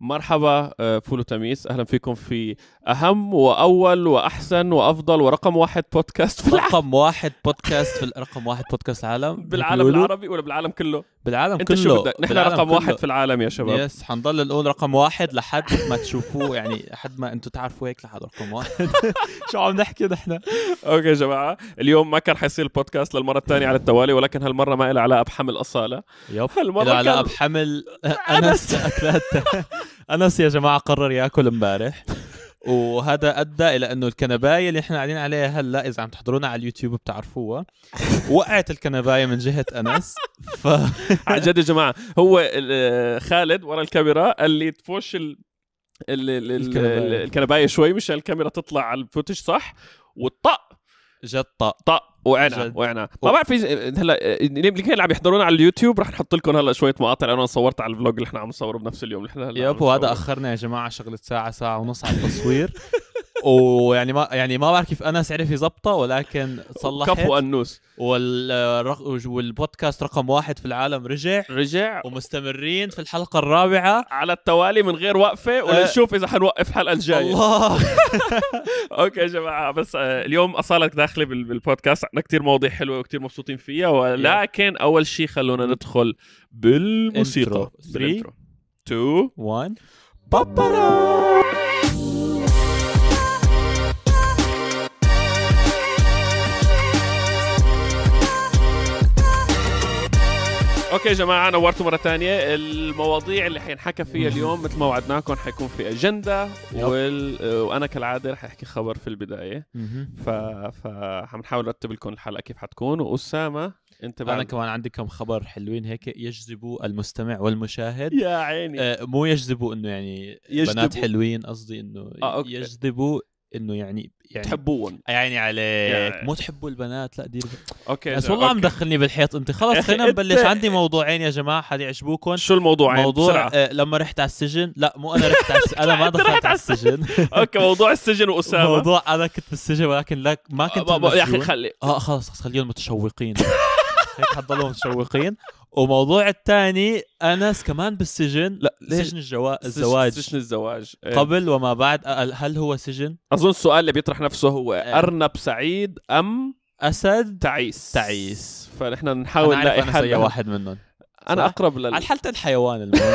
مرحبا آه، فول وتميس. أهلا فيكم في أهم وأول وأحسن وأفضل ورقم واحد بودكاست في العالم. رقم واحد بودكاست في رقم واحد بودكاست العالم. بالعالم؟ العربي ولا بالعالم كله؟ بالعالم أنت كله شو بدك نحن بالعالم رقم كله. واحد في العالم يا شباب. yes حنضل نقول رقم واحد لحد ما تشوفوه يعني لحد ما أنتم تعرفوا هيك لحد رقم واحد. شو عم نحكي نحن؟ okay يا جماعة اليوم ما كان حيصير البودكاست للمرة الثانية على التوالي ولكن هالمرة ما له علاقة بحمل اصاله yep. هالمرة إلى علاقة كان بحمل أنس. أكلات. أنس يا جماعة قرر ياكل امبارح. وهذا أدى إلى أنه الكنباية اللي إحنا قاعدين عليها هلا إذا عم تحضرونا على اليوتيوب بتعرفوها. وقعت الكنباية من جهة أنس. ف عن جد يا جماعة هو ال- خالد ورا الكاميرا قال لي تفوش ال ال- ال-. الكنباية. شوي مشان الكاميرا تطلع على ال footage صح؟ والطق جد طق طق وقعنا ما بعرف هلا اللي اللي عم يحضرونا على اليوتيوب رح نحط لكم هلا شوية مقاطع أنا صورت على ال vlog اللي إحنا عم نصوره بنفس اليوم اللي إحنا هلا yep وهذا نصوره. آخرنا يا جماعة شغلة ساعة ساعة ونص على التصوير. ويعني ما يعني ما بعرف كيف أنس عرف يظبطها ولكن صلحت. كفو أنوس. وال والبودكاست رقم واحد في العالم رجع. رجع. ومستمرين في الحلقة الرابعة. على التوالي من غير وقفة ولنشوف إذا حنوقف الحلقة الجاية. الله. okay يا جماعة بس آه، اليوم اصاله داخلة بال- بالبودكاست. عندنا كثير مواضيع حلوة وكثير مبسوطين فيها ولكن أول شيء خلونا ندخل بالموسيقى. Intro. Three. بال intro 2 1 أوكي يا جماعة نورتوا مرة تانية. المواضيع اللي حينحكى فيها اليوم مثل ما وعدناكم حيكون في أجندة. وال... وأنا كالعادة رح أحكي خبر في البداية. ف ف حنحاول نرتب لكم الحلقة كيف حتكون. وأسامة أنت أنا بعد كمان عندي كم خبر حلوين هيك. يجذبوا المستمع والمشاهد. يا عيني. آه، مو يجذبوا إنه يعني يجذبوا. بنات حلوين قصدي إنه آه، okay. يجذبوا إنه يعني يعني تحبون. عيني عليك. يعني- مو تحبوا البنات؟ لا دير okay بس والله عم okay. دخلني بالحيط. أنت خلص خلينا نبلش. عندي موضوعين يا جماعة حد يعجبوكم؟ شو الموضوع موضوع بسرعة. آه لما رحت على السجن. لا مو أنا رحت على الس... أنا ما دخلت على السجن. okay موضوع السجن وأسامة. موضوع أنا كنت بالسجن ولكن لا ما كنت آه، يا أخي. خلي. آه خلص خليهم متشوقين. هيك حضلوا متشوقين. وموضوع الثاني أنس كمان بالسجن. لا ليش؟ سجن الجوا... الزواج؟ سجن الزواج. إيه. قبل وما بعد هل هو سجن؟ أظن السؤال اللي بيطرح نفسه هو إيه. أرنب سعيد أم أسد؟ تعيس؟ تعيس. فنحن نحاول نلاقي حل. واحد منهم. أنا؟ أقرب لل على الحالتين حيوان المهم.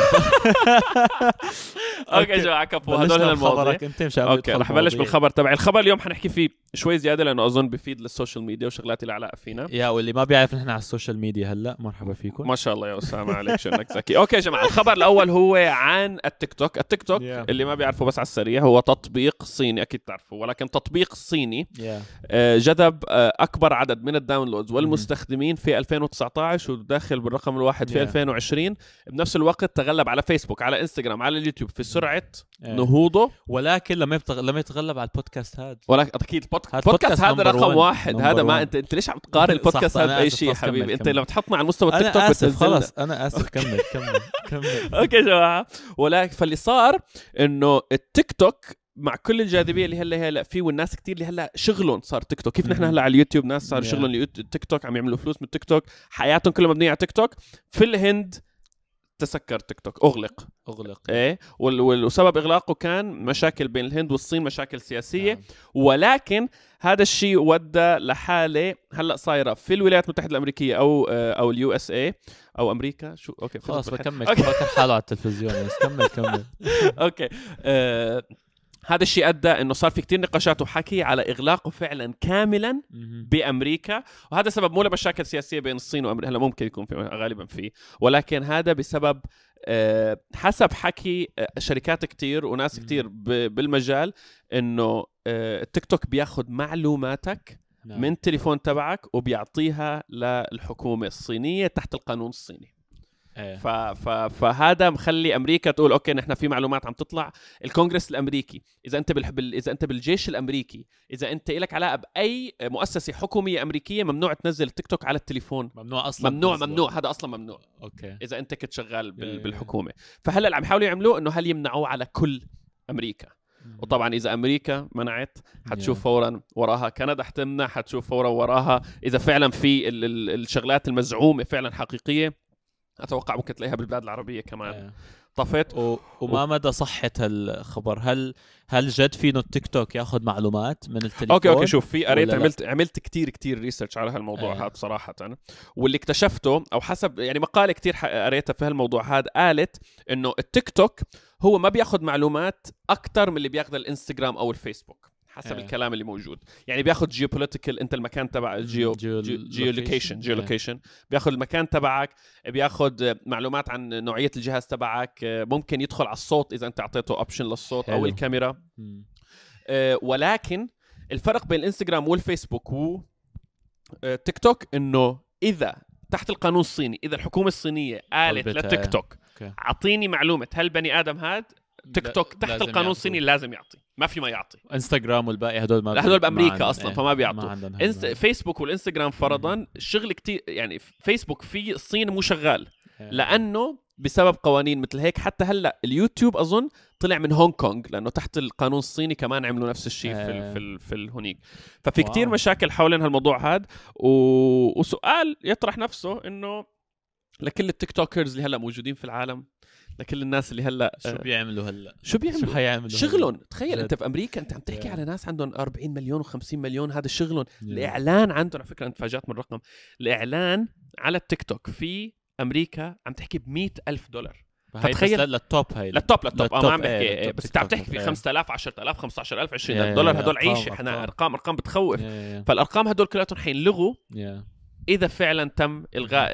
okay يا جماعة كفو بلشنا هن المواضيع. أنت مشان okay رح بلش. بالخبر تبعي. الخبر اليوم حنحكي فيه شوي زيادة لأنه أظن بفيد لل social media وشغلات اللي علاقة فينا. يا واللي ما بيعرف نحن على ال social media هلأ مرحبا فيكم. ما شاء الله يا أسامة عليك شو إنك ذكي. okay يا جماعة الخبر الأول هو عن التيك توك. التيك توك Yeah. اللي ما بيعرفه بس على السريع هو تطبيق صيني أكيد تعرفه ولكن تطبيق صيني يا آه، جذب آه، أكبر عدد من ال downloads والمستخدمين في 2019 وداخل بالرقم الواحد في Yeah. 2020 بنفس الوقت تغلب على فيسبوك على انستغرام على اليوتيوب في سرعة إيه. نهوضه ولكن لما يبتغ... لما يتغلب على البودكاست هذا ولكن أكيد البودكاست بودكاست هذا رقم. واحد هذا ما. انت أنت ليش عم تقارن البودكاست هذا بأي شيء خلص كمل، حبيبي أنت. لما تحطنا على المستوى التيك توك آسف. خلص أنا آسف كمل كمل كمل okay يا جماعة ولكن فاللي صار إنه التيك توك مع كل الجاذبية اللي هلا هلا فيه والناس كتير اللي هلا شغلهم صار تيك توك كيف نحن. هلا على اليوتيوب؟ ناس صار Yeah. شغلهم التيك توك عم يعملوا فلوس من التيك توك حياتهم كلها مبنية على تيك توك في الهند تسكر تيك توك أغلق. أغلق. إيه؟ وسبب إغلاقه كان مشاكل بين الهند والصين مشاكل سياسية. نعم. ولكن هذا الشيء ودى لحالة هلا صايرة في الولايات المتحدة الأمريكية أو آه، أو ال USA أو أمريكا. شو؟ okay خلاص. بكمل. فكر حاله على التلفزيون. بس كمل كمل. okay. آه هذا الشيء أدى إنه صار في كتير نقاشات وحكي على إغلاقه فعلا كاملا. بأمريكا وهذا سبب مو لمشاكل سياسية بين الصين وأمريكا هلا ممكن يكون في غالبا في ولكن هذا بسبب آه، حسب حكي آه، شركات كتير وناس ب- بالمجال إنه آه، التيك توك بياخذ معلوماتك نعم. من تليفون تبعك وبيعطيها للحكومة الصينية تحت القانون الصيني إيه. ف... ف... فهذا مخلي أمريكا تقول أوكي نحن في معلومات عم تطلع. الكونغرس الأمريكي إذا أنت بال... بال... إذا أنت بالجيش الأمريكي إذا أنت لك علاقة بأي مؤسسة حكومية أمريكية ممنوع تنزل تيك توك على التليفون. ممنوع أصلا ممنوع تنزله. ممنوع هذا أصلا ممنوع. okay. إذا أنت كنت شغال بال... يا- بالحكومة. فهلأ اللي عم يحاولوا يعملوه إنه هل يمنعوه على كل أمريكا. وطبعا إذا أمريكا منعت حتشوف Yeah. فورا وراها كندا حتمنع حتشوف فورا وراها إذا فعلا في ال... ال... الشغلات المزعومة فعلا حقيقية. أتوقع ممكن تلاقيها بالبلاد العربية كمان إيه. طفيت و... وما مدى صحة هالخبر هل هل جد فينه التيك توك ياخذ معلومات من التليفون okay okay شوف في قريت ولا لا؟ عملت عملت كتير كتير research على هالموضوع آه. هذا صراحة واللي اكتشفته أو حسب يعني مقالة كتير ح- قريتها في هالموضوع هذا قالت إنه التيك توك هو ما بياخذ معلومات أكثر من اللي بياخذها الإنستغرام أو الفيسبوك حسب آه. الكلام اللي موجود يعني بياخذ geopolitical أنت المكان تبع ال geo geo- geo location. geo آه. location بياخذ المكان تبعك بياخذ معلومات عن نوعية الجهاز تبعك ممكن يدخل على الصوت إذا أنت أعطيته option للصوت أو حلو. الكاميرا مم. آه، ولكن الفرق بين الانستغرام والفيسبوك و آه، تيك توك إنه إذا تحت القانون الصيني إذا الحكومة الصينية قالت لتيك آه. توك أعطيني معلومة هل بني آدم هاد تيك لا- توك تحت القانون. الصيني لازم يعطي ما في ما يعطي انستغرام والباقي هدول ما لا، هدول ما بأمريكا عندهم- أصلاً، إيه، فما بيعطوا. ما فيسبوك والإنستغرام فرضا الشغل كتير يعني فيسبوك في الصين مو شغال إيه. لأنه بسبب قوانين مثل هيك حتى هلأ اليوتيوب أظن طلع من هونغ كونغ لأنه تحت القانون الصيني كمان عملوا نفس الشيء في ال آه. في ال في الهونيك ففي واو. كتير مشاكل حوالين هالموضوع هذا و... وسؤال يطرح نفسه إنه لكل التيك توكرز اللي هلأ موجودين في العالم لكل الناس اللي هلأ شو آه، بيعملوا هلأ؟ شو شو بيعملوا حيعملوا شغلهم؟ تخيل. أنت في أمريكا أنت عم تحكي. على ناس عندهم 40 مليون و50 مليون هذا شغلهم؟ الإعلان عندهم على فكرة أنت تفاجات من الرقم. الإعلان على التيك توك في أمريكا عم تحكي ب ألف دولار. فتخيل- للتوب هاي. للتوب للتوب آه ما عم بحكي للتوب بس انت عم تحكي في إيه. 5000 10000 15000 يا- 20000 يا- دولار. هدول عيشه إحنا. أرقام. أرقام بتخوف. فالأرقام هدول كلهم حينلغوا. إذا فعلا تم إلغاء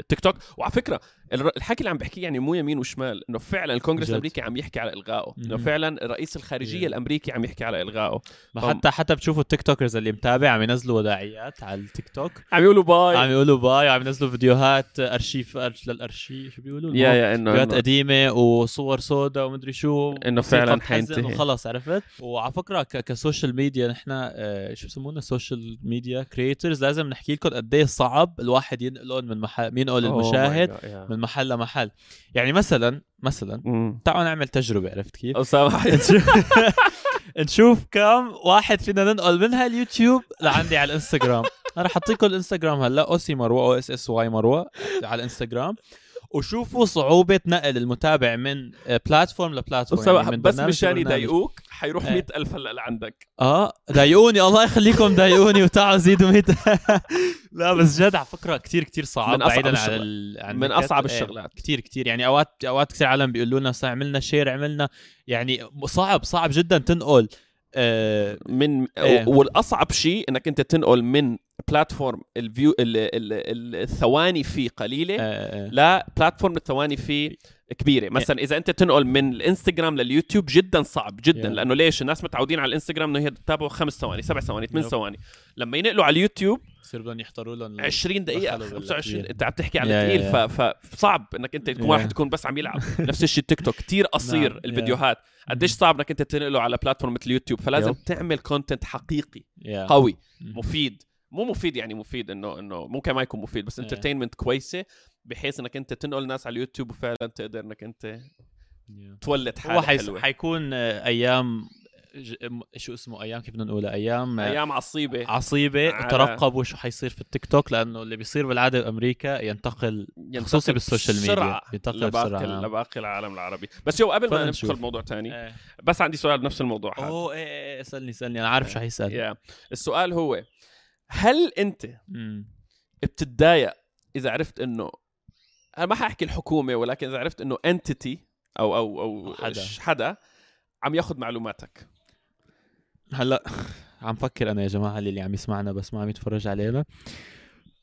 التيك توك. وعلى فكرة الحكي اللي عم بحكيه يعني مو يمين وشمال إنه فعلا الكونغرس. الأمريكي عم يحكي على إلغائه إنه. فعلا الرئيس الخارجية Yeah. الأمريكي عم يحكي على إلغائه ما فهم- حتى حتى بتشوفوا التيك توكرز اللي متابع عم ينزلوا وداعيات على التيك توك عم يقولوا باي عم يقولوا باي وعم ينزلوا فيديوهات أرشيف أرش للأرشيف شو بيقولوا يا يا إنه فيديوهات إنه- قديمة وصور سودا ومدري شو بصير فعلاً حينتهي. وخلص عرفت وعلى فكرة ك- ك social media نحن آه، شو بسمونا social media creators لازم نحكي لكم قد إيه صعب الواحد ينقلهم من محل ينقل Oh المشاهد yeah. من محل لمحل يعني مثلا مثلا. تعالوا نعمل تجربة عرفت كيف؟ أسامة نشوف كم واحد فينا ننقل منها اليوتيوب لعندي على الإنستغرام أنا حاطيكم الإنستغرام هلأ اوسي مروة أو إس إس واي مروة على الإنستغرام وشوفوا صعوبة نقل المتابع من بلاتفورم ل platform أسامة يعني من بس مشان. يضايقوك حيروح إيه. 100000 هلا لعندك آه ضايقوني الله يخليكم ضايقوني وتعالوا زيدوا ميت لا بس جد على فكرة كتير كتير صعب من أصعب بعيدا عن. ال... عن من. أصعب إيه، الشغلات. كتير كتير يعني اوقات أوقات كثير عالم بيقولوا لنا "صار عملنا share عملنا يعني صعب صعب جدا تنقل آه من إيه. والأصعب شيء إنك أنت تنقل من platform ال view ال- ال- ال- الثواني فيه قليلة آه لا platform الثواني فيه كبيرة مثلا إذا أنت تنقل من الإنستغرام لليوتيوب جدا صعب جدا Yeah. لأنه ليش الناس متعودين على الإنستغرام إنه هي تتابعوا خمس ثواني سبع ثواني ثمان. ثواني لما ينقلوا على اليوتيوب بصير بدهم يحضروا لهم 20 دقيقة دخلوا 25 بالكبير. انت عم تحكي على يا- ثقيل يا- ف- فصعب انك انت تكون. واحد تكون بس عم يلعب نفس الشيء التيك توك كثير قصير. الفيديوهات قديش صعب انك انت تنقله على platform مثل اليوتيوب فلازم. تعمل content حقيقي. قوي. مفيد مو مفيد يعني مفيد انه انه ممكن ما يكون مفيد بس. entertainment كويسة بحيث انك انت تنقل الناس على اليوتيوب وفعلا تقدر انك انت. تولد حالة هو حيكون آه، أيام ج... شو اسمه أيام كيف بدنا نقولها أيام آه، أيام عصيبة عصيبة على- وترقبوا شو حيصير في التيك توك لأنه اللي بيصير بالعادة بامريكا ينتقل ينتقل خصوصي بال social media ينتقل لباقي بسرعة نعم. لباقي العالم العربي بس شو قبل ما ندخل نشوف. بموضوع تاني إيه. بس عندي سؤال بنفس الموضوع هذا أوه إيه إيه اسألني اسألني أنا عارف شو حيسأل يا السؤال هو هل أنت مم. بتتضايق إذا عرفت إنه أنا ما حأحكي الحكومة ولكن إذا عرفت إنه انتيتي أو أو أو حدا. حدا عم ياخذ معلوماتك هلأ عم فكر أنا يا جماعة اللي عم يسمعنا بس ما عم يتفرج علينا.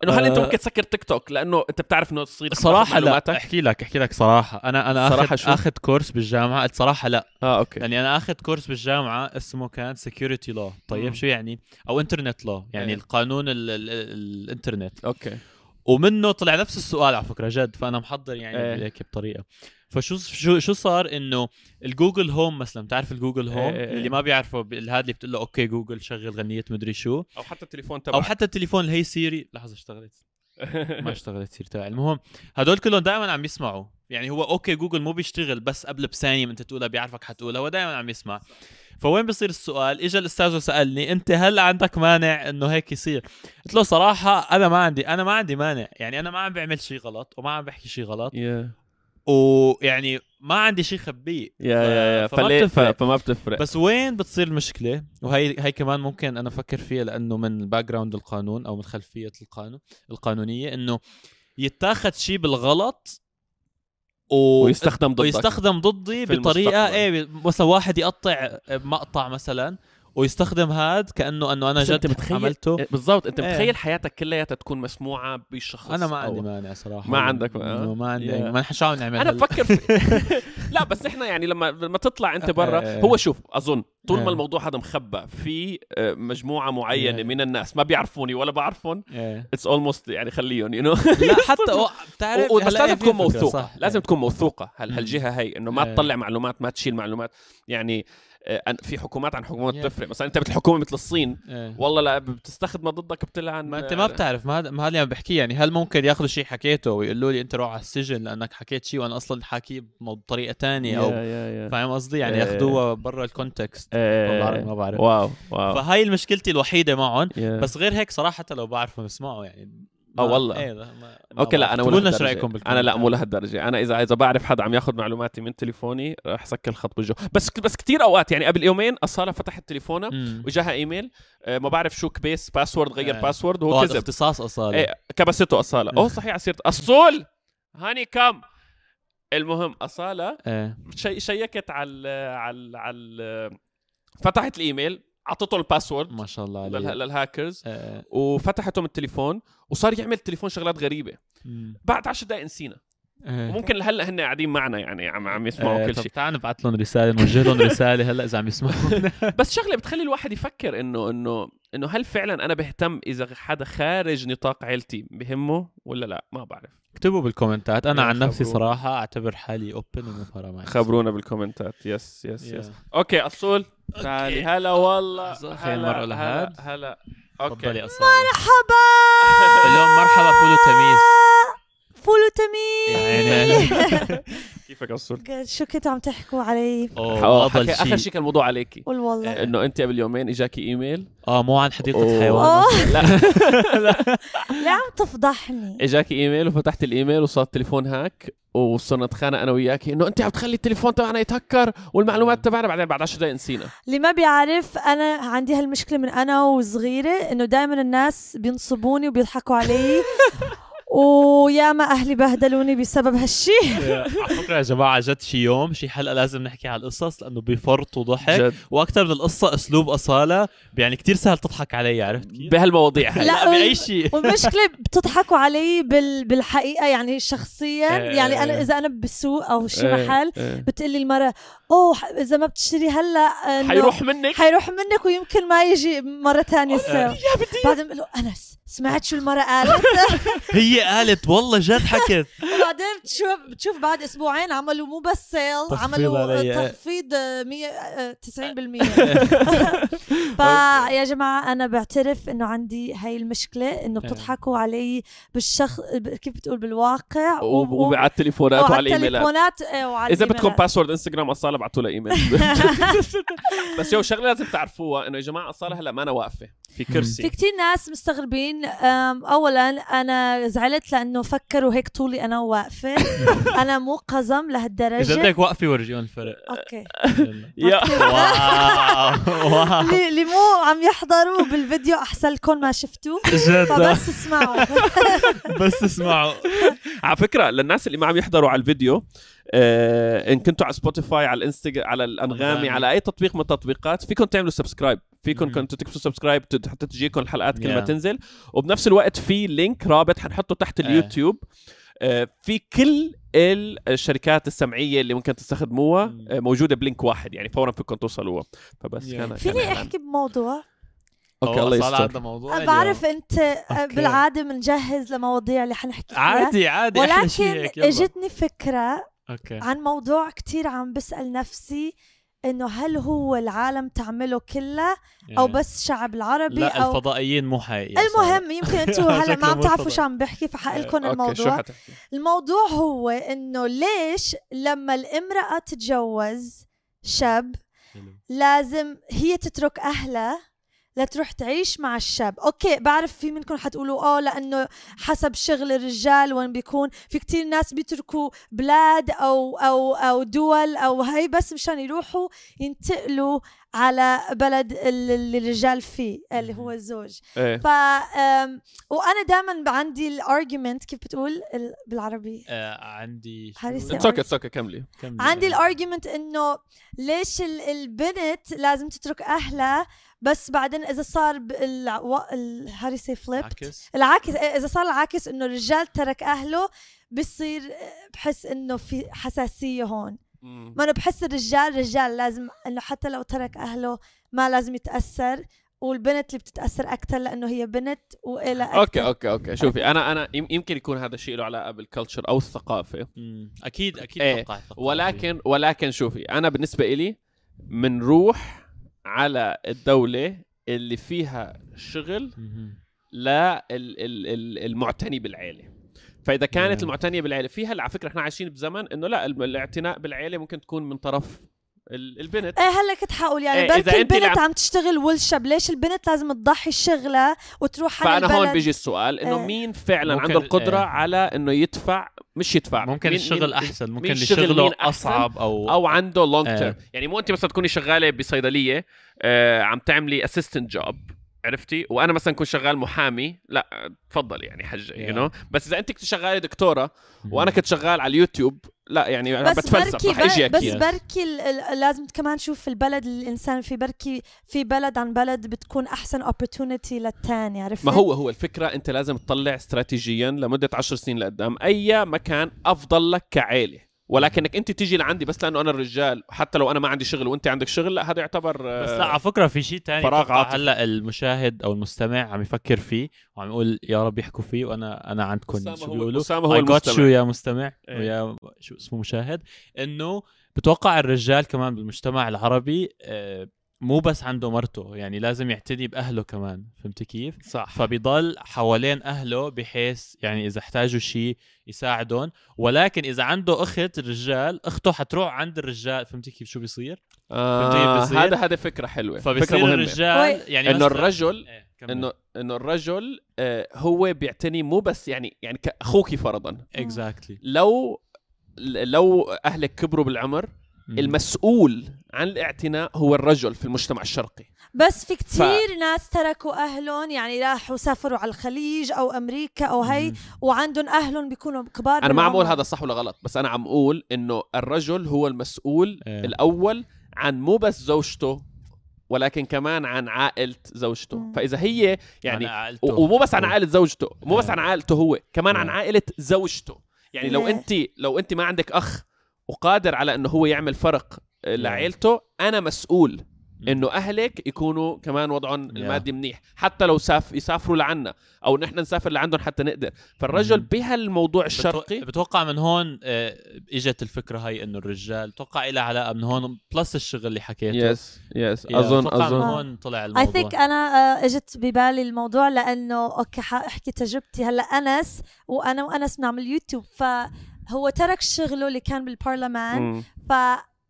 إنه هل انت آه. ممكن تسكر تيك توك؟ لأنه أنت بتعرف إنه تصير صراحة لا أحكي لك أحكي لك صراحة. أنا أنا صراحة اخذ؟ آخذ كورس بالجامعة. قلت صراحة لا. آه okay. لاني أنا آخذ course بالجامعة اسمه كان security law طيب مم. شو يعني؟ أو internet law يعني إيه. القانون ال ال ال الإنترنت. okay. ومنه طلع نفس السؤال على فكرة جد. فأنا محضر يعني إيه. هيك بطريقة. فشو شو شو صار إنه الجوجل هوم مثلا بتعرف الجوجل هوم؟ إيه. اللي ما بيعرفوا ب- هذا اللي بتقول له okay جوجل شغل غنية مدري شو. أو حتى التليفون أو تبعك حتى التليفون اللي هي سيري. لحظة اشتغلت. ما اشتغلت سيري تبعي المهم هدول كلهم دائما عم يسمعوا. يعني هو okay جوجل مو بيشتغل بس قبل بثانية أنت تقولها بيعرفك حتقولها هو دائما عم يسمع. فوين بصير السؤال؟ اجى الأستاذ وسألني أنت هل عندك مانع إنه هيك يصير؟ قلت له صراحة أنا ما عندي أنا ما عندي مانع يعني أنا ما عم بعمل شيء غلط وما عم بحكي شيء غلط. يا ويعني ما عندي شيء خبية. يا يا يا فما بتفرق. فما بتفرق. بس وين بتصير المشكلة؟ وهي هي كمان ممكن أنا أفكر فيها لأنه من ال background القانون أو من خلفية القانون القانونية إنه يتاخذ شيء بالغلط و... ويستخدم ضدك ويستخدم ضدي بطريقه المستقبل. إيه مثلا واحد يقطع مقطع مثلا ويستخدم هاد كأنه أنه أنا بس أنت جد متخيل عملته إيه، بالضبط أنت إيه. متخيل حياتك كلياتها تكون مسموعة بشخص أنا ما عندي مانع صراحة ما عندك ما- إنه ما عندي. ما نحن شو عم نعمل أنا؟ بفكر في... لا بس إحنا يعني لما لما تطلع أنت برا إيه. هو شوف أظن طول. ما الموضوع هذا مخبى في آه، مجموعة معينة. من الناس ما بيعرفوني ولا بعرفهم. it's almost يعني خليهم you know لا حتى بتعرف بس لازم إيه تكون موثوقة. لازم تكون موثوقة. هالجهة هي إنه ما. تطلع معلومات ما تشيل معلومات يعني آه، في حكومات عن حكومات Yeah. بتفرق مثلا أنت مثل حكومه مثل الصين إيه. والله لا بتستخدمها ضدك بتلعن ما أنت ما بتعرف ما هذا ما هذا اللي عم بحكيه يعني هل ممكن ياخذوا شيء حكيته ويقولوا لي أنت روح على السجن لأنك حكيت شيء وأنا أصلا حاكيه بطريقة تانية أو فاهم قصدي يعني إيه. ياخذوها برا ال context بالعربي ما بعرف. wow wow. فهاي المشكلتي الوحيدة معهم Yeah. بس غير هيك صراحة لو بعرفوا بسمعوا يعني. آه والله. إيه ما أوكي لا. أنا مو لنا رأيكم أنا لا مو. لهالدرجة. أنا اذا إذا بعرف حدا عم ياخذ معلوماتي من تليفوني راح سكر الخط بوجهه. بس بس كثير أوقات يعني قبل يومين اصاله فتحت تليفونها. وجاها إيميل آه، ما بعرف شو كبيس باسورد غير إيه. باسورد هو وهو كذب. اختصاص اصاله إيه كبسته اصاله أوه صحيح عسيرة الصول! هاني كم! المهم اصاله إيه. شي شيكت على على على فتحت الإيميل أعطته ال password ما شاء الله عليه للهاكرز إيه. وفتحته من التليفون وصار يعمل التليفون شغلات غريبة مم. بعد 10 دقائق نسينا. وممكن هلا هن قاعدين معنا يعني عم عم يسمعوا إيه، كل شيء. تعال نبعث لهم رسالة نوجه لهم رسالة هلا إذا عم يسمعوا. بس شغلة بتخلي الواحد يفكر انه انه إنه هل فعلا أنا بهتم إذا حدا خارج نطاق عيلتي بهمه ولا لا؟ ما بعرف. اكتبوا بالكومنتات. أنا عن نفسي. صراحة أعتبر حالي open ومو فارقه معي خبرونا بالكومنتات. yes yes. yes okay أصول. تعالي هلا والله. هلا لهاد. هلا. okay. مرحبا! اليوم مرحبا فول وتميس فول وتميس يعني كيفك اصول شو كنتوا عم تحكوا علي؟ أوه، افضل حكي- آخر شيء. شيء كان الموضوع عليكي. قول والله. إنه أنت قبل يومين إجاكي إيميل. آه مو عن حديقة. الحيوان. أوه، لا. ليه عم تفضحني. إجاكي إيميل وفتحت الإيميل وصار التليفون هاك وصرنا نتخانق أنا وياكي إنه أنت عم تخلي التليفون تبعنا يتهكر والمعلومات تبعنا بعدين بعد 10 دقائق نسينا. اللي ما بيعرف أنا عندي هالمشكلة من أنا وصغيرة إنه دائما الناس بينصبوني وبيضحكوا علي. ويا ما أهلي بهدلوني بسبب هالشي. على فكرة يا جماعة جد شي يوم شي حلقة لازم نحكي على القصص لأنه بفرط وضحك. جد. وأكثر من القصة أسلوب أصالة يعني كتير سهل تضحك علي عرفت كيف؟ بهالمواضيع لا، لا بأي شيء والمشكلة بتضحكوا علي بال... بالحقيقة يعني شخصيا إيه. يعني أنا إذا أنا بالسوق أو شي إيه، محل إيه. بتقلي المرة أوه إذا ما بتشتري هلأ إنه حيروح منك؟ حيروح منك ويمكن ما يجي مرة ثانية السوا بعدين بقول له أنس سمعت شو المرة قالت؟ هي قالت والله جد حكت. وبعدين بتشوف بتشوف بعد أسبوعين عملوا مو بس سيل عملوا إيه. تخفيض آه، 100 آه، 90% فيا جماعة أنا بعترف إنه عندي هاي المشكلة إنه إيه. بتضحكوا علي بالشخص كيف بتقول؟ بالواقع؟ وعلى التليفونات وعلى وعلى الإيميلات. إيه، إذا بدكم. password انستغرام أصالة ابعتوا لها ايميل بس يو شغلة لازم تعرفوها إنه يا جماعة أصالة هلأ ما أنا واقفة. في في كرسي. كتير ناس مستغربين اولا أنا زعلت لأنه فكروا هيك طولي أنا واقفة. أنا مو قزم إذا لهالدرجه بدك وقفي ورجيهم الفرق okay. yeah. wow. wow اللي مو عم يحضروا بالفيديو أحسن لكم ما شفتوه. جد. فبس اسمعوا. بس اسمعوا. على فكرة للناس اللي ما عم يحضروا على الفيديو إن كنتوا على سبوتيفاي على الانستغرام على الأنغامي. على أي تطبيق من التطبيقات فيكم تعملوا subscribe فيكم. كنتوا تكتبوا subscribe حتى تجيكم الحلقات كل ما Yeah. تنزل وبنفس الوقت في link رابط حنحطه تحت إيه. اليوتيوب آه في كل الشركات السمعية اللي ممكن تستخدموها. آه، موجودة ب link واحد يعني فورا فيكم توصلوها فبس Yeah. كان فيني. أحكي بموضوع okay الله صار يستر موضوع. بعرف أنت okay. بالعادة بنجهز لمواضيع اللي حنحكي فيها عادي عادي ولكن إجتني فكرة okay. عن موضوع كتير عم بسأل نفسي إنه هل هو العالم تعمله كلها أو إيه. بس شعب العربي لا أو الفضائيين مو حقيقيين المهم يمكن أنتم هلا ما عم تعرفوا. شو عم بحكي فحقلكم شو الموضوع. الموضوع هو إنه ليش لما الامرأة تتجوز شاب لازم هي تترك أهلها لتروح تعيش مع الشاب. okay بعرف في منكم حتقولوا آه لأنه حسب شغل الرجال وين بيكون. في كتير ناس بيتركوا بلاد أو أو أو دول أو هاي بس مشان يروحوا ينتقلوا على بلد اللي الرجال فيه اللي هو الزوج. إيه. ف وأنا دائما عندي ال argument كيف بتقول؟ ال- بالعربي. آه عندي it's okay كملي. كملي. عندي الارجيومنت إنه ليش ال- البنت لازم تترك أهلها بس بعدين إذا صار هاري سي flip عكس العكس إذا صار العكس إنه الرجال ترك أهله بصير بحس إنه في حساسية هون مم. ما أنا بحس الرجال رجال لازم إنه حتى لو ترك أهله ما لازم يتأثر والبنت اللي بتتأثر أكثر لأنه هي بنت والى أوكي أوكي أوكي شوفي أنا أنا يم- يمكن يكون هذا الشيء له علاقة بال culture أو الثقافة مم. أكيد أكيد إيه، توقع ثقافي. ولكن ولكن شوفي أنا بالنسبة إلي منروح على الدولة اللي فيها شغل. للمعتني بالعيلة فإذا كانت. المعتنية بالعيلة فيها على فكرة إحنا عايشين بزمن إنه لا الاعتناء بالعيلة ممكن تكون من طرف البنت إيه هلأ كنت حقول يعني إيه، بركي إذا أنت اللي البنت عم- عم تشتغل والشاب ليش البنت لازم تضحي شغلها وتروح على فأنا هون بيجي السؤال إنه إيه. مين فعلا عنده القدره إيه. على إنه يدفع مش يدفع ممكن مين- الشغل مين- أحسن ممكن اللي الشغل شغله مين أحسن؟ أصعب أو أو عنده long إيه. term يعني مو انت مثلا تكوني شغالة بصيدلية آه عم تعملي assistant job عرفتي؟ وأنا مثلا كنت شغال محامي لا تفضل يعني حجه you Yeah. know بس إذا أنت كنت شغالة دكتورة وأنا كنت شغال على اليوتيوب لا يعني بس بتفلسف بركي رح أجي بر- بس بركي لازم كمان نشوف البلد اللي الإنسان في بركي في بلد عن بلد بتكون أحسن opportunity للثاني عرفت ما هو هو الفكرة أنت لازم تطلع استراتيجيا لمدة عشر سنين لقدام أي مكان أفضل لك كعائله ولكنك انت تيجي لعندي بس لأنه أنا الرجال حتى لو أنا ما عندي شغل وأنت عندك شغل لا هذا يعتبر آه، بس لا على فكرة في شيء تاني فراغ عاطفي. هلأ المشاهد أو المستمع عم يفكر فيه وعم يقول يا رب يحكوا فيه وأنا أنا عندكم شو بيقولوا أسامة هو المستمع. شو يا مستمع إيه. ويا شو اسمه مشاهد إنه بتوقع الرجال كمان بالمجتمع العربي آه، مو بس عنده مرته يعني لازم يعتني بأهله كمان فهمت كيف صح فبيضل حوالين أهله بحيث يعني إذا احتاجوا شيء يساعدهم ولكن إذا عنده أخت رجال أخته حتروح عند الرجال فهمت كيف شو بيصير آه كيف بصير؟ هذا هذا فكرة حلوة فكرة فبصير مهمة الرجال. يعني إنه الرجل إيه،. انه إنه الرجل آه هو بيعتني مو بس يعني يعني كأخوك فرضا اكزاكتلي لو لو أهلك كبروا بالعمر المسؤول عن الاعتناء هو الرجل في المجتمع الشرقي بس في كتير ناس تركوا أهلهم يعني راحوا سافروا على الخليج أو أمريكا أو هي وعندهم أهلهم بيكونوا كبار أنا ما عم أقول. هذا صح ولا غلط بس أنا عم أقول إنه الرجل هو المسؤول إيه. الأول عن مو بس زوجته ولكن كمان عن عائلة زوجته مم. فإذا هي يعني ومو بس عن أوه. عائلة زوجته مو بس إيه. عن عائلته هو كمان عن إيه. عائلة زوجته يعني لو إيه. انت لو انت ما عندك أخ وقادر على إنه هو يعمل فرق آه، لعائلته أنا مسؤول إنه أهلك يكونوا كمان وضعهم المادي منيح حتى لو ساف يسافروا لعنا أو نحن نسافر لعندهم حتى نقدر. فالرجل. بهالموضوع الشرقي بتوقع من هون آه، إجت الفكرة هاي إنه الرجال توقع لها علاقة من هون plus الشغل اللي حكيته. yes yes اظن بتوقع من اظن هون طلع I الموضوع. think أنا آه، إجت ببالي الموضوع لأنه okay حاحكي تجربتي. هلأ أنس وأنا وأنس بنعمل يوتيوب فهو ترك شغله اللي كان بالبرلمان مم.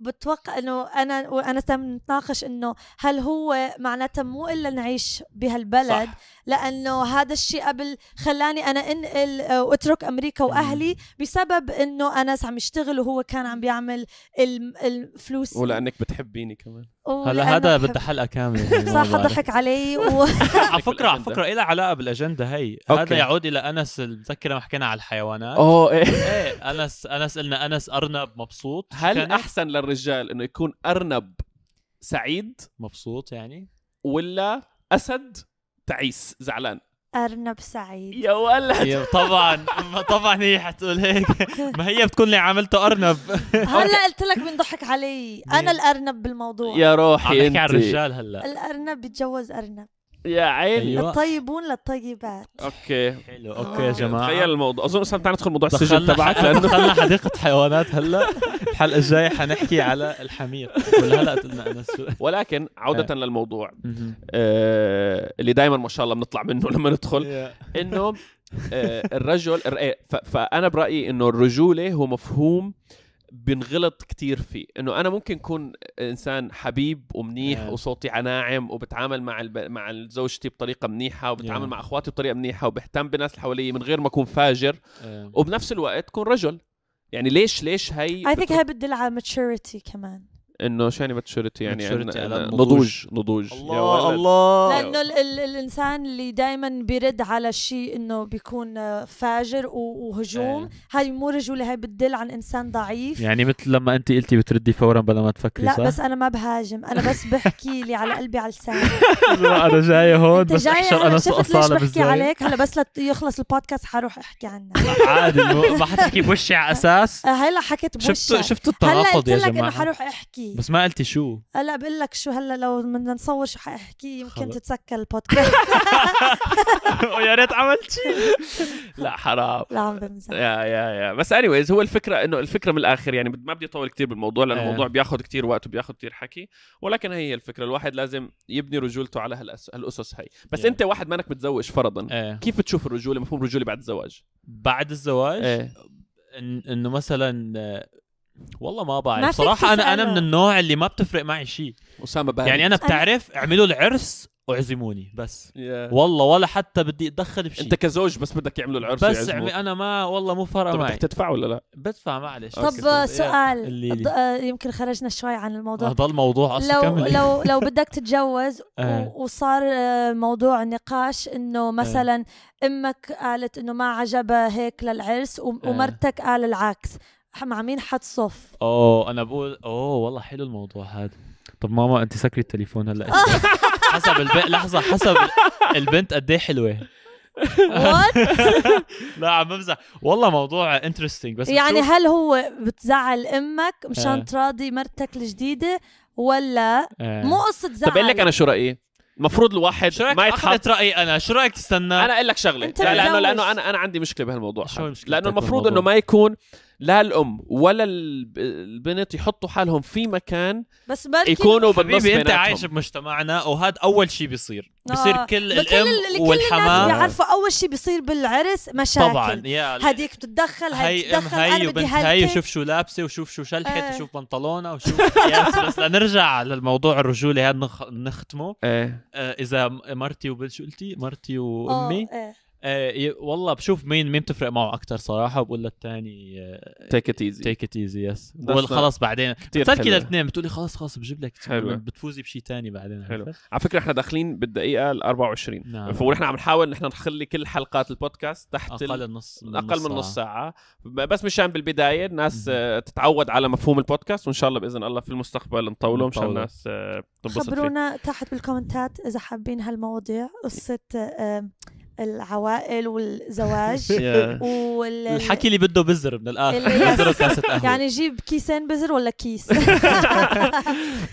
فبتوقع إنه أنا وأنا نتناقش إنه هل هو معناتها مو إلا نعيش بهالبلد صح. لأنه هذا الشيء قبل خلاني أنا أنقل آه، واترك أمريكا وأهلي بسبب إنه انس عم يشتغل وهو كان عم بيعمل الفلوس ولأنك بتحبيني كمان هلا هذا بدها حلقه كامله صح. ضحك علي و... على فكرة على. فكرة لها علاقة بالأجندة هي okay. هذا يعود إلى أنس متذكر لما حكينا على الحيوانات أوه إيه إيه أنس أنس قلنا أنس أرنب مبسوط هل؟ أحسن للرجال إنه يكون أرنب سعيد مبسوط يعني؟ ولا أسد تعيس زعلان. أرنب سعيد. يا ولد. طبعا. طبعا هي حتقول هيك. ما هي بتكون لي عملته أرنب. هلا قلت لك بنضحك علي؟ أنا الأرنب بالموضوع. يا عم روحي نحكي انت عن الرجال هلأ. الأرنب بيتجوز أرنب. يا عيني. أيوة. الطيبون للطيبات. okay. حلو. okay يا جماعة. تخيل الموضوع. أظن أصلا تعال ندخل موضوع السجن تبعك لأنه دخلنا حديقة حيوانات هلا. الحلقة الجاية حنحكي على الحمير. ولا هلا قلنا انس ولكن عودة للموضوع. مهم. آه اللي دائما ما شاء الله بنطلع منه لما ندخل. yeah. إنه آه الرجل الر- إيه، ف- فأنا برأيي إنه الرجولة هو مفهوم بنغلط كتير فيه إنه أنا ممكن أكون إنسان حبيب ومنيح آه. وصوتي ناعم وبتعامل مع الب... مع زوجتي بطريقة منيحة وبتعامل آه. مع أخواتي بطريقة منيحة وبهتم بالناس اللي حوالي من غير ما أكون فاجر آه. وبنفس الوقت كون رجل يعني ليش ليش هي I think هي بتدل على maturity كمان إنه شو يعني maturity يعني maturity. نضوج نضوج. يا الله ولد. الله. لأنه ال ال الإنسان اللي دائما بيرد على شيء إنه بيكون آه، فاجر و- وهجوم. آه. هاي مو رجولة هاي بتدل عن إنسان ضعيف. يعني مثل لما انت قلتي بتردي فورا بلا ما تفكري لا صح؟ بس أنا ما بهاجم. أنا بس بحكي اللي على قلبي على لساني. أنا جاية هون بس جاي احشر أنا شفت ليش بحكي عليك؟ هلا بس ليخلص البودكاست حروح أحكي عنك عادي ما حتحكي بوشي على أساس. هلا حكيت بوشك شفتوا شفتوا هلا التناقض قلت يا لك إنه جماعة. حروح أحكي. بس ما قلتي شو. هلا بقول لك شو هلا لو بدنا نصور شو حأحكي يمكن خلص. تتسكر البودكاست. يا ريت عملت شيء لا حرام. لا عم بمزح. يا يا يا. بس انيويز هو الفكرة إنه الفكرة من الآخر يعني ما بدي أطول كثير بالموضوع لأن إيه. الموضوع بياخذ كثير وقت وبياخذ كثير حكي. ولكن هي الفكرة الواحد لازم يبني رجولته على هالأس... هالأسس هي. بس Yeah. أنت واحد مانك متزوج فرضا. إيه. كيف بتشوف الرجولة؟ مفهوم الرجولة بعد الزواج. بعد الزواج؟ إيه. إن إنه مثلا آه، والله ما ما بعرف فيك صراحة أنا أنا. من النوع اللي ما بتفرق معي شيء أسامة بارد يعني أنا بتعرف اعملوا العرس واعزموني بس Yeah. والله ولا حتى بدي أتدخل بشيء أنت كزوج بس بدك يعملوا العرس بس. عمي أنا ما والله مو فارقة معي بدك تدفع ولا لا؟ بدفع معلش. طب سؤال آه، يمكن خرجنا شوي عن الموضوع هذا الموضوع أصلا لو كمل لو لو بدك تتجوز آه. وصار آه، موضوع نقاش إنه مثلا أمك قالت إنه ما عجبها هيك للعرس. ومرتك قال العكس مع مين حتصف أوه أنا بقول أوه والله حلو الموضوع هذا طب ماما أنت سكري التليفون هلأ حسب البنت لحظة حسب البنت قد إيه حلوة what لا عم بمزح والله موضوع interesting بس يعني بتشوف- هل هو بتزعل أمك مشان آه. تراضي مرتك الجديدة ولا آه. مو قصة زعل طب أقول لك أنا شو رأيي؟ المفروض الواحد شو رأيك ما ما يتحط رأيي أنا شو رأيك تستنى أنا أقول لك شغلة لا لأنه. لأنه أنا أنا عندي مشكلة بهالموضوع شو هذا. مشكلتك لأنه المفروض بالموضوع؟ إنه ما يكون لا الأم ولا الب- البنت يحطوا حالهم في مكان بس بركي يكونوا بالنص حبيبي انت. عايش بمجتمعنا وهذا أول شيء بيصير آه. بصير كل لكل الأم والحمام بيعرفوا أول شيء بيصير بالعرس مشاكل طبعا يا هذيك بتتدخل هاي هي أم بتتدخل هي وبنت هي وشوف شو لابسة وشوف شو شلحت آه. وشوف بنطلونها وشوف yes بس لنرجع للموضوع الرجولي هذا نخ... نختمه إيه آه إذا مرتي وبنت شو قلتي مرتي آه، وامي إيه. آه ي- والله بشوف مين مين بتفرق معه أكثر صراحة وبقول للثاني take it easy take it easy yes بقول خلص بعدين بتسلكي حلوة. للاثنين بتقولي خلص خلص بجيب لك حلوة. بتفوزي بشيء تاني بعدين حلو. على فكرة إحنا داخلين بالدقيقة ال 24 نعم. فنحن عم نحاول نحن نخلي كل حلقات البودكاست تحت أقل نص من أقل من نص ساعة بس مشان بالبداية الناس آه، تتعود على مفهوم البودكاست وإن شاء الله بإذن الله في المستقبل نطوله مشان. الناس آه، تنبسط فيه خبرونا تحت بالكومنتات إذا حابين هالمواضيع قصة العوائل والزواج. وال الحكي اللي بده بزر من الآخر. كاسة قهوة. يعني جيب كيسين بزر ولا كيس؟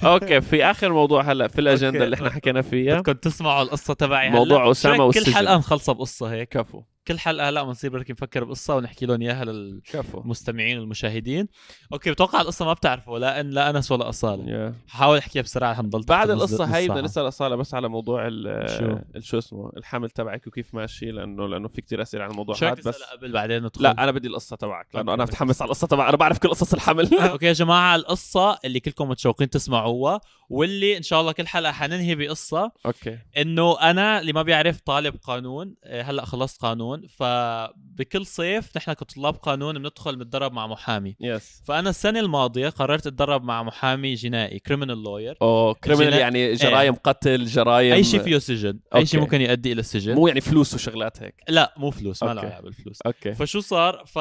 okay في آخر موضوع هلا في الأجندة. اللي إحنا حكينا فيها. بدكم تسمعوا القصة تبعي هلا. موضوع أسامة رأيك كل والسجن. حلقة نخلصها بقصة هيك. كفو. كل حلقة هلا بنصير بركي نفكر بقصة ونحكي لهم إياها للمستمعين والمشاهدين. okay بتوقع القصة ما بتعرفوا لا ان لا أنس ولا أصالة. Yeah. حاول أحكيها بسرعة حنضل تحت بعد القصة هاي ساعة. بدنا نسأل أصالة بس على موضوع ال شو؟ شو اسمه الحمل تبعك وكيف ماشي لأنه لأنه في كثير أسئلة عن الموضوع هذا بس قبل بعدين ندخل؟ لا أنا بدي القصة تبعك لأنه أنا. متحمس على القصة تبعك أنا بعرف كل قصص الحمل. okay يا جماعة القصة اللي كلكم متشوقين تسمعوها واللي إن شاء الله كل حلقة حننهي بقصة. okay. إنه أنا اللي ما بيعرف طالب قانون آه، هلأ خلصت قانون. فبكل صيف نحن كطلاب قانون بندخل بنتدرب مع محامي. yes فأنا السنة الماضية قررت أتدرب مع محامي جنائي criminal lawyer oh criminal يعني جرايم قتل جرايم أي شيء فيه سجن. أي شيء. ممكن يؤدي إلى السجن مو يعني فلوس وشغلات هيك. لا مو فلوس ما له بالفلوس. okay. فشو صار؟ ف...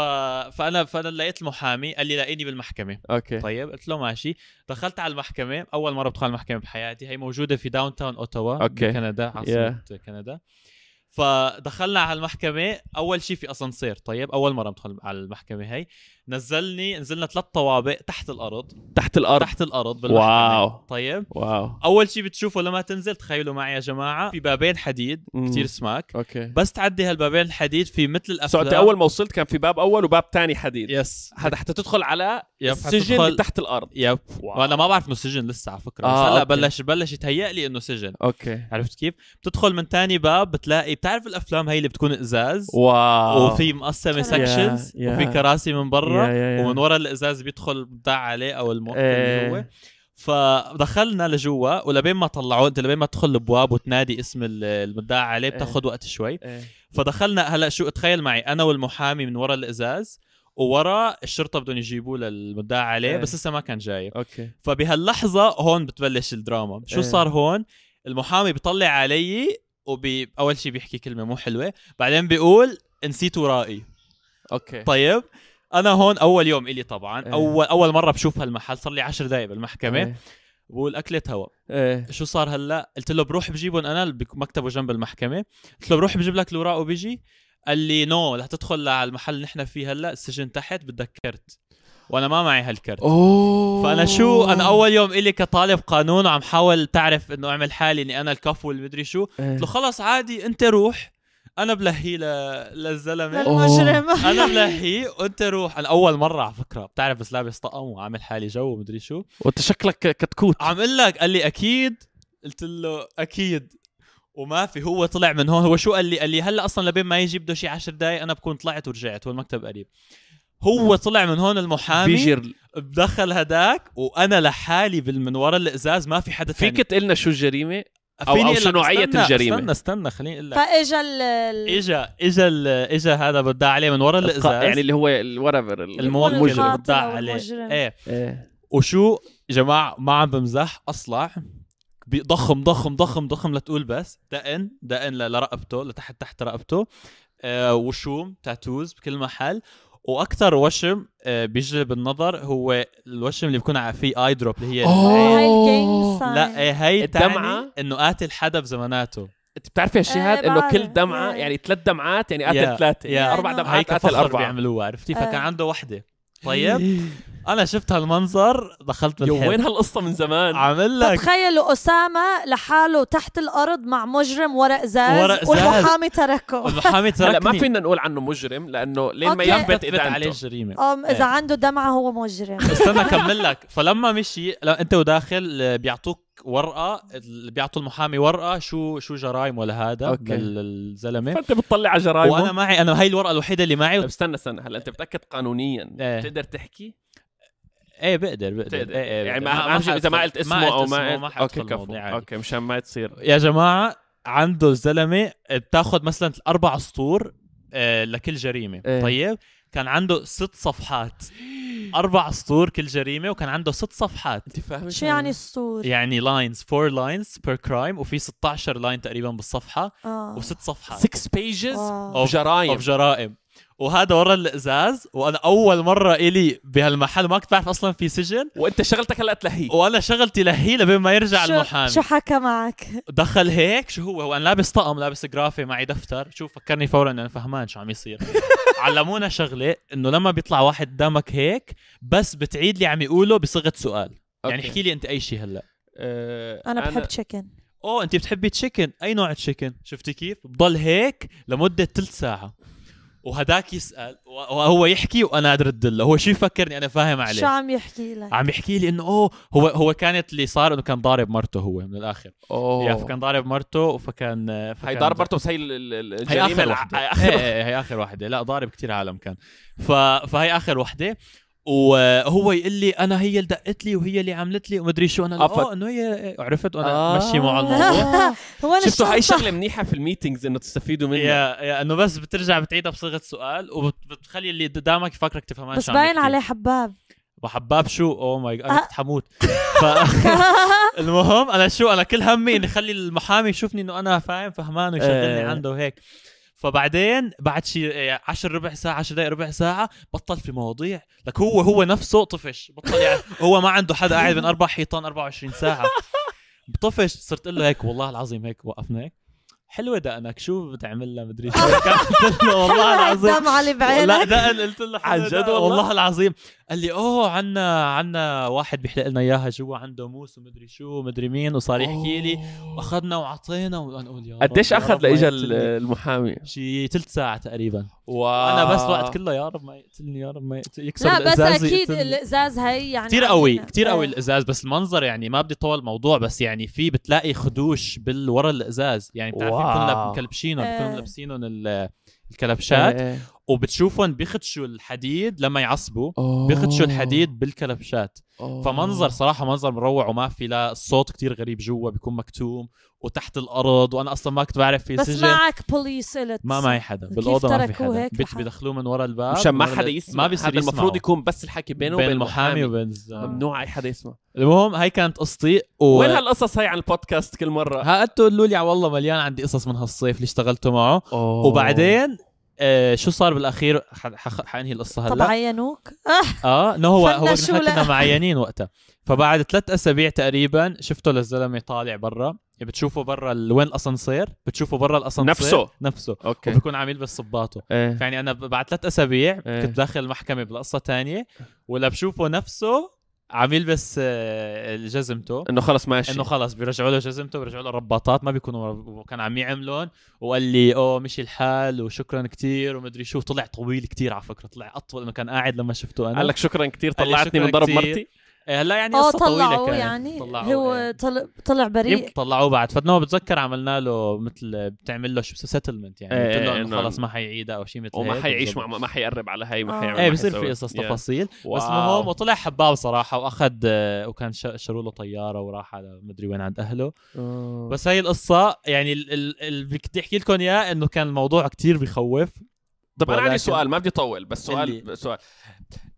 فانا فأنا لقيت المحامي قال لي لاقيني بالمحكمة. okay. طيب قلت له ماشي. دخلت على المحكمة. أول مرة بدخل المحكمة بحياتي. هي موجودة في downtown اوتاوا okay. بكندا عاصمة كندا. فدخلنا على المحكمة أول شيء في أسانسير طيب؟ أول مرة ندخل على المحكمة هي. نزلني نزلنا ثلاث طوابق تحت الأرض. تحت الأرض. تحت الأرض بالمحكمة. wow. طيب. wow. أول شيء بتشوفه لما تنزل تخيلوا معي يا جماعة في بابين حديد مم. كتير سماك. okay. بس تعدي هالبابين الحديد في مثل so الأفلام أنت أول ما وصلت كان في باب أول وباب تاني حديد. yes هذا حتى تدخل على yep السجن اللي تحت الأرض. yep. wow. وأنا ما بعرف إنه سجن لسه على فكرة. آه، بس هلا. بلش بلش يتهيأ لي إنه سجن. okay. عرفت كيف؟ بتدخل من تاني باب بتلاقي بتعرف الأفلام هي اللي بتكون إزاز؟ wow. وفي مقسمة. sections. وفي كراسي من برا. yeah- yeah- yeah. ومن ورا الإزاز بيدخل بتاع عليه أو الموقف إيه. اللي هو فدخلنا لجوا ولبين ما طلعوه أنت لبين ما تدخل الابواب وتنادي اسم ال- المدعى عليه إيه. بتاخذ وقت شوي إيه. فدخلنا هلأ شو تخيل معي أنا والمحامي من ورا الإزاز وورا الشرطة بدهم يجيبوه للمدعى عليه إيه. بس لسه ما كان جاي okay فبهاللحظة هون بتبلش الدراما شو إيه. صار هون المحامي بيطلع علي وبي أول شيء بيحكي كلمة مو حلوة بعدين بيقول نسيت ورائي okay طيب أنا هون أول يوم إلي طبعا. إيه. اول أول مرة بشوف هالمحل صار لي 10 دقائق بالمحكمة. إيه. بقول اكله هوا إيه. شو صار هلأ؟ قلت له بروح بجيبهم أنا مكتبه جنب المحكمة. قلت له بروح بجيب لك الاوراق وبيجي. قال لي no رح تدخل على المحل اللي نحن فيه هلأ السجن تحت بدك كرت. وأنا ما معي هالكرت. oh. فأنا شو أنا أول يوم إلي كطالب قانون وعم حاول تعرف إنه أعمل حالي إني أنا الكفو المدري شو. إيه. قلت له خلص عادي أنت روح. أنا بلهيه ل... للزلمة. للمجرم. أنا بلهيه وانت روح. أنا أول مرة على فكرة. بتعرف بس لابس طقم وعامل حالي جو ومدري شو. وأنت شكلك كتكوت. عم أقول لك. قال لي أكيد. قلت له أكيد. وما في. هو طلع من هون. هو شو قال لي؟ قال لي هلأ أصلا لبين ما يجي بده شي 10 دقائق أنا بكون طلعت ورجعت. هو المكتب قريب. هو طلع من هون المحامي. بيجي ال- بدخل هداك. وأنا لحالي من ورا الإزاز. ما في حدا ثاني فيك تقلنا شو الجريمة؟ أو- فيني أو شو لك نوعية استنى- الجريمة؟ استنى استنى خليني أقول لك. فإجا ال- اجا إجا إجا هذا بدع عليه من ورا الإزاز. يعني اللي هو الموكل المجرم. اللي بدع عليه. المجرم. إيه. إيه. وشو؟ يا جماعة ما عم بمزح أصلع. ضخم ضخم ضخم ضخم لتقول بس. دقن دقن ل- لرقبته لتحت تحت رقبته. آه وشوم تاتوز بكل محل. وأكثر وشم آه بيجلب النظر هو الوشم اللي بيكون فيه اي دروب اللي هي لا إيه هي الدمعة؟ الدمعه إنه قاتل حدا بزماناته أنت بتعرفي هالشيء إيه، هذا؟ إنه كل. دمعة إيه. يعني ثلاث دمعات يعني قاتل ثلاثة يا. أربع دمعات قاتل اربعه بيعملوها عرفتي؟ فكان آه. عنده وحدة. طيب؟ أنا شفت هالمنظر دخلت يو بالحلم وين هالقصة من زمان؟ عامل لك فتخيلوا اسامه لحاله تحت الأرض مع مجرم ورا ازاز ورا إزاز. والمحامي تركه. والمحامي هلا ما فينا نقول عنه مجرم لأنه لين ما. يثبت يثبت عليه الجريمه أم إذا عنده دمعة هو مجرم. استنى أكمل لك. فلما مشي أنت وداخل بيعطوك ورقة بيعطوا المحامي ورقة شو شو جرايم ولا هذا okay. للزلمة. فأنت بتطلع على جرايمه وأنا معي أنا هاي الورقة الوحيدة اللي معي. طيب استنى استنى هلا أنت متاكد قانونيا. إيه. بتقدر تحكي؟ إيه بقدر بقدر. بتقدر إيه إيه يعني بقدر. ما اهم شيء إذا ما قلت اسمه أو ما ما قلت okay كفو. الموضوع عادي. okay مشان ما تصير يا جماعة عنده الزلمة بتاخذ مثلا أربع سطور آه، لكل جريمة. إيه. طيب؟ كان عنده ست صفحات. أربع سطور كل جريمة وكان عنده ست صفحات. أنت فاهم شو يعني السطور؟ يعني lines four lines per crime وفي 16 line تقريبا بالصفحة آه. وست صفحات. 6 pages. oof جرايم جرائم. وهذا ورا الإزاز وأنا أول مرة إلي بهالمحل ما كنت بعرف أصلا في سجن. وأنت شغلتك هلأ تلهي وأنا شغلتي لهي لبين ما يرجع شو- المحامي. شو حكى معك؟ دخل هيك شو هو؟ هو أنا لابس طقم لابس جرافي معي دفتر. شوف فكرني فورا إنه أنا فهمان شو عم يصير. علمونا شغلة إنه لما بيطلع واحد قدامك هيك بس بتعيد لي عم يقوله بصيغة سؤال. يعني okay. احكي لي أنت أي شيء هلأ. آه، أنا بحب chicken oh أنت بتحبي chicken أي نوع chicken شفتي كيف؟ بضل هيك لمدة ثلث ساعة. وهداك يسأل وهو يحكي وأنا ارد له هو شو يفكرني أنا فاهم عليه؟ شو عم يحكي لك؟ عم يحكي لي إنه oh هو هو كانت اللي صار إنه كان ضارب مرته هو من الآخر. oh. yeah فكان ضارب مرته فكان هي فكان ضارب مرته بس هي ال- ال- ال- هي الجريمة آخر وحده هي هي, اخر هي, هي آخر وحده لا ضارب كتير عالم كان. ف... فهي آخر وحده وهو يقول لي أنا هي اللي دقت لي وهي اللي عملت لي ومدري شو. أنا آه إنه هي عرفت وأنا آه. مشي معه الموضوع. هو شفتوا هاي شغلة منيحة في ال meetings إنه تستفيدوا منها. yeah yeah إنه بس بترجع بتعيدها بصيغة سؤال وبتخلي اللي قدامك يفكرك تفهمان بس شو عم باين. عليه حباب. وحباب شو؟ اوه ماي أنا آه. كنت حموت. ف... المهم أنا شو أنا كل همي إني اخلي المحامي يشوفني إنه أنا فاهم فهمان ويشغلني إيه. عنده هيك فبعدين بعد شي 10 ربع ساعة 10 دقائق ربع ساعة بطل في مواضيع. لك هو هو نفسه طفش. بطل يعني هو ما عنده حدا قاعد بين أربع حيطان 24 ساعة. بطفش صرت له هيك والله العظيم هيك وقفنا هيك. حلوة دقنك. شو بتعمل لها؟ مدري شو. قلت له والله العظيم. دم علي لا بعينك دقن. قلت له عن جد؟ والله العظيم. قال لي أوه عنا عنا واحد بيحلق لنا إياها جوا عنده موس ومدري شو ومدري مين وصار يحكي لي وأخذنا وعطينا وأنا أقول يا رب قديش أخذ لإجا يقتلني. المحامي شي ثلث ساعة تقريبا واو أنا بس وقت كله يا رب ما يقتلني يا رب ما يقتل يكسر لا بس الإزاز أكيد يقتلني. الإزاز هي يعني كتير قوي كتير قوي إيه. الإزاز بس المنظر يعني ما بدي طول الموضوع بس يعني في بتلاقي خدوش بالورا الإزاز يعني بتعرفي لاب- مكلبشينهم إيه. بكونوا لابسينهم ال- الكلبشات إيه. وبتشوفهم بيخدشوا الحديد لما يعصبوا بيخدشوا الحديد بالكلبشات. فمنظر صراحة منظر مروع وما في لا الصوت كتير غريب جوا بيكون مكتوم وتحت الأرض وأنا أصلا ما كنت بعرف في بس سجن. معك بوليس قلت ما معي حدا بالأوضة ما في حدا. بت لحد؟ بدخلوه من ورا الباب مشان ما حدا يسمع. ما بيصير هذا المفروض. يكون بس الحكي بينه بين وبين المحامي المحامي. وبين الزلمة. ممنوع أي حدا يسمع. المهم هاي كانت قصتي و... وين هالقصص هاي عن البودكاست كل مرة. ها أنتوا قولوا لي والله مليان عندي قصص من هالصيف اللي اشتغلتوا معه. وبعدين آه شو صار بالأخير؟ ح- ح- حانهي القصة طب هلا عينوك آه انه هو هو نحن كنا. معينين وقتها. فبعد ثلاث أسابيع تقريبا شفته للزلمة طالع برا. بتشوفه برا ال- وين الأسانسير؟ بتشوفه برا الأسانسير؟ نفسه؟ نفسه. أوكي. وبيكون عامل بس صباطه إيه. يعني أنا ب- بعد ثلاث أسابيع إيه. كنت داخل المحكمة بقصه تانية ولا بشوفه نفسه عم يلبس آه، جزمته. إنه خلص ماشي. إنه خلص بيرجعوا له جزمته بيرجعوا له رباطات ما بيكونوا كان عم يعملون وقال لي أوه مشي الحال وشكرا كتير ومدري شو. طلع طويل كتير على فكرة طلع أطول انه كان قاعد لما شفته أنا. قال لك شكرا لي طلعتني شكراً من ضرب. مرتي؟ هلا يعني آه قصة طويلة طلعوه كانت يعني طلعوه هو إيه. طلع, طلع بريء يمكن طلعوه بعد فانا بتذكر عملنا له مثل بتعمل له شو سيتلمنت يعني إيه، قلت له إيه، إنه خلص ما حيعيدها أو شيء مثل وما هيك حيعيش. مع ما حيقرب على هي ما آه. حيعمل إيه بصير في. قصص. تفاصيل بس. المهم وطلع حباب صراحة وأخذ آه، وكان ش- شروا له طيارة وراح على مدري وين عند أهله آه. بس هاي القصة يعني ال- ال- اللي بدي أحكي لكم إياه إنه كان الموضوع كتير بخوف طب أنا عندي ولكن- سؤال ما بدي أطول بس سؤال سؤال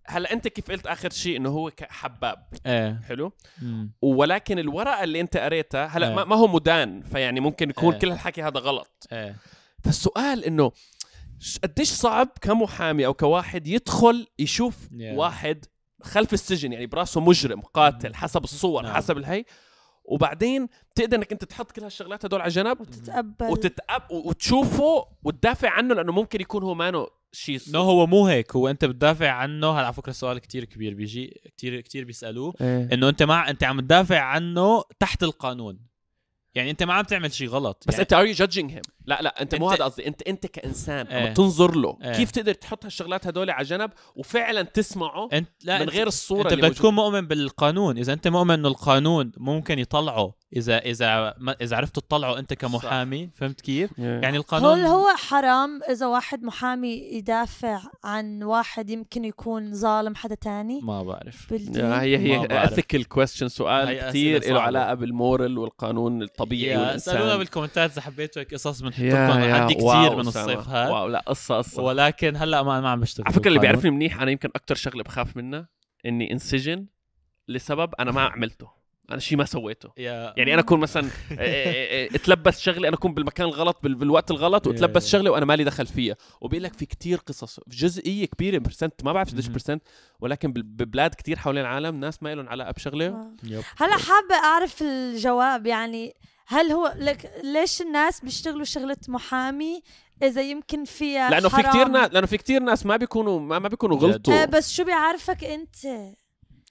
هلا انت كيف قلت آخر شيء إنه هو حباب إيه حلو مم. ولكن الورقة اللي انت قريتها هلا إيه. ما, هو مدان فيعني ممكن يكون إيه. كل هالحكي هذا غلط إيه فالسؤال إنه قديش صعب كمحامي أو كواحد يدخل يشوف Yeah. واحد خلف السجن يعني براسه مجرم قاتل حسب الصور نعم. حسب الهي وبعدين تقدر انك انت تحط كل هالشغلات هدول على جنب وتتقبل. وتتأب وتشوفه وتدافع عنه لأنه ممكن يكون هو مانو شيء نو هو مو هيك. هو انت بتدافع عنه. هلا على فكرة سؤال كتير كبير بيجي كتير كتير بيسألوه. إيه. إنه أنت مع أنت عم تدافع عنه تحت القانون. يعني أنت ما عم تعمل شيء غلط. بس يعني أنت are you judging him لا لا انت مو أنت- هذا قصدي انت انت كإنسان إيه. لما تنظر له إيه. كيف تقدر تحط هالشغلات هدول على جنب وفعلا تسمعه انت لا من انت- غير الصورة انت اللي بدك تكون. مؤمن بالقانون إذا أنت مؤمن إنه القانون ممكن يطلعه اذا إذا ما إذا عرفت تطلعه أنت كمحامي فهمت كيف يعني هل القانون هو حرام إذا واحد محامي يدافع عن واحد يمكن يكون ظالم حدا تاني ما بعرف هي هي. ethical question سؤال هي كثير له. علاقة بال moral والقانون الطبيعي yeah والإنسان اسالونا بالكومنتات إذا حبيتوا هيك قصص بنحط yeah- yeah عندي wow كثير من. الصيف هذا wow لا قصة قصة ولكن هلأ ما ما عم بشتغل على فكرة اللي. بيعرفني منيح أنا يمكن أكثر شغلة بخاف منها إني انسجن لسبب أنا ما عملته أنا شيء ما سويته yeah يعني أنا أكون مثلا إيه إيه إيه اتلبس شغله أنا أكون بالمكان الغلط بال- بالوقت الغلط واتلبس yeah. شغله وأنا مالي دخل فيها وبيقول لك في كتير قصص جزئية كبيرة percent ما بعرف قديش. percent ولكن بال- ببلاد كتير حوالين العالم ناس ما لهم علاقة بشغله. هلأ حابة أعرف الجواب يعني هل هو لك ليش الناس بيشتغلوا شغلة محامي إذا يمكن فيها لأنه في؟ كتير ناس لأنه في كتير ناس ما بيكونوا ما, ما بيكونوا. غلطوا آه بس شو بيعرفك أنت؟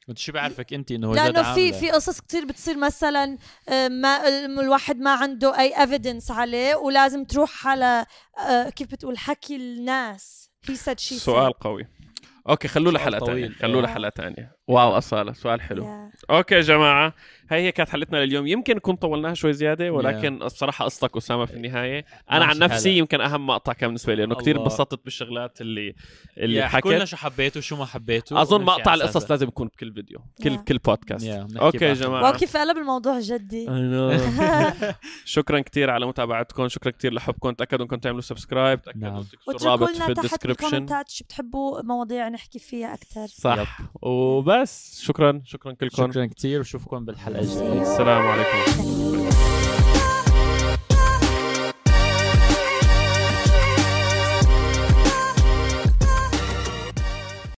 انت شو بيعرفك أنت إنه لأنه في؟ في قصص كتير بتصير مثلا آه، ما الواحد ما عنده أي evidence عليه ولازم تروح على آه، كيف بتقول حكي الناس he said she سؤال. قوي okay خلوه لحلقة ثانية. خلوه آه. لحلقة ثانية wow أصالة سؤال حلو Yeah. okay يا جماعة هاي هي كانت حلقتنا لليوم يمكن نكون طولناها شوي زيادة ولكن الصراحة قصتك أسامة في النهاية أنا عن نفسي حالك. يمكن أهم مقطع كان بالنسبة لي لأنه كثير. انبسطت بالشغلات اللي اللي yeah احكوا لنا حكت شو حبيتوا شو ما أظن ونمشي مقطع القصص. لازم يكون بكل فيديو كل Yeah. كل بودكاست بنحكي okay يا. جماعة wow كيف قلب الموضوع جدي. شكرا كثير على متابعتكم شكرا كثير لحبكم تأكدوا إنكم تعملوا subscribe تأكدوا نعم. تكتبوا واتركوا الرابط في تحت ال description شو بتحبوا مواضيع نحكي فيها أكثر صح وبس شكرا. شكرا كلكم. شكرا كثير وشوفكم بالحلقة الجايه السلام عليكم.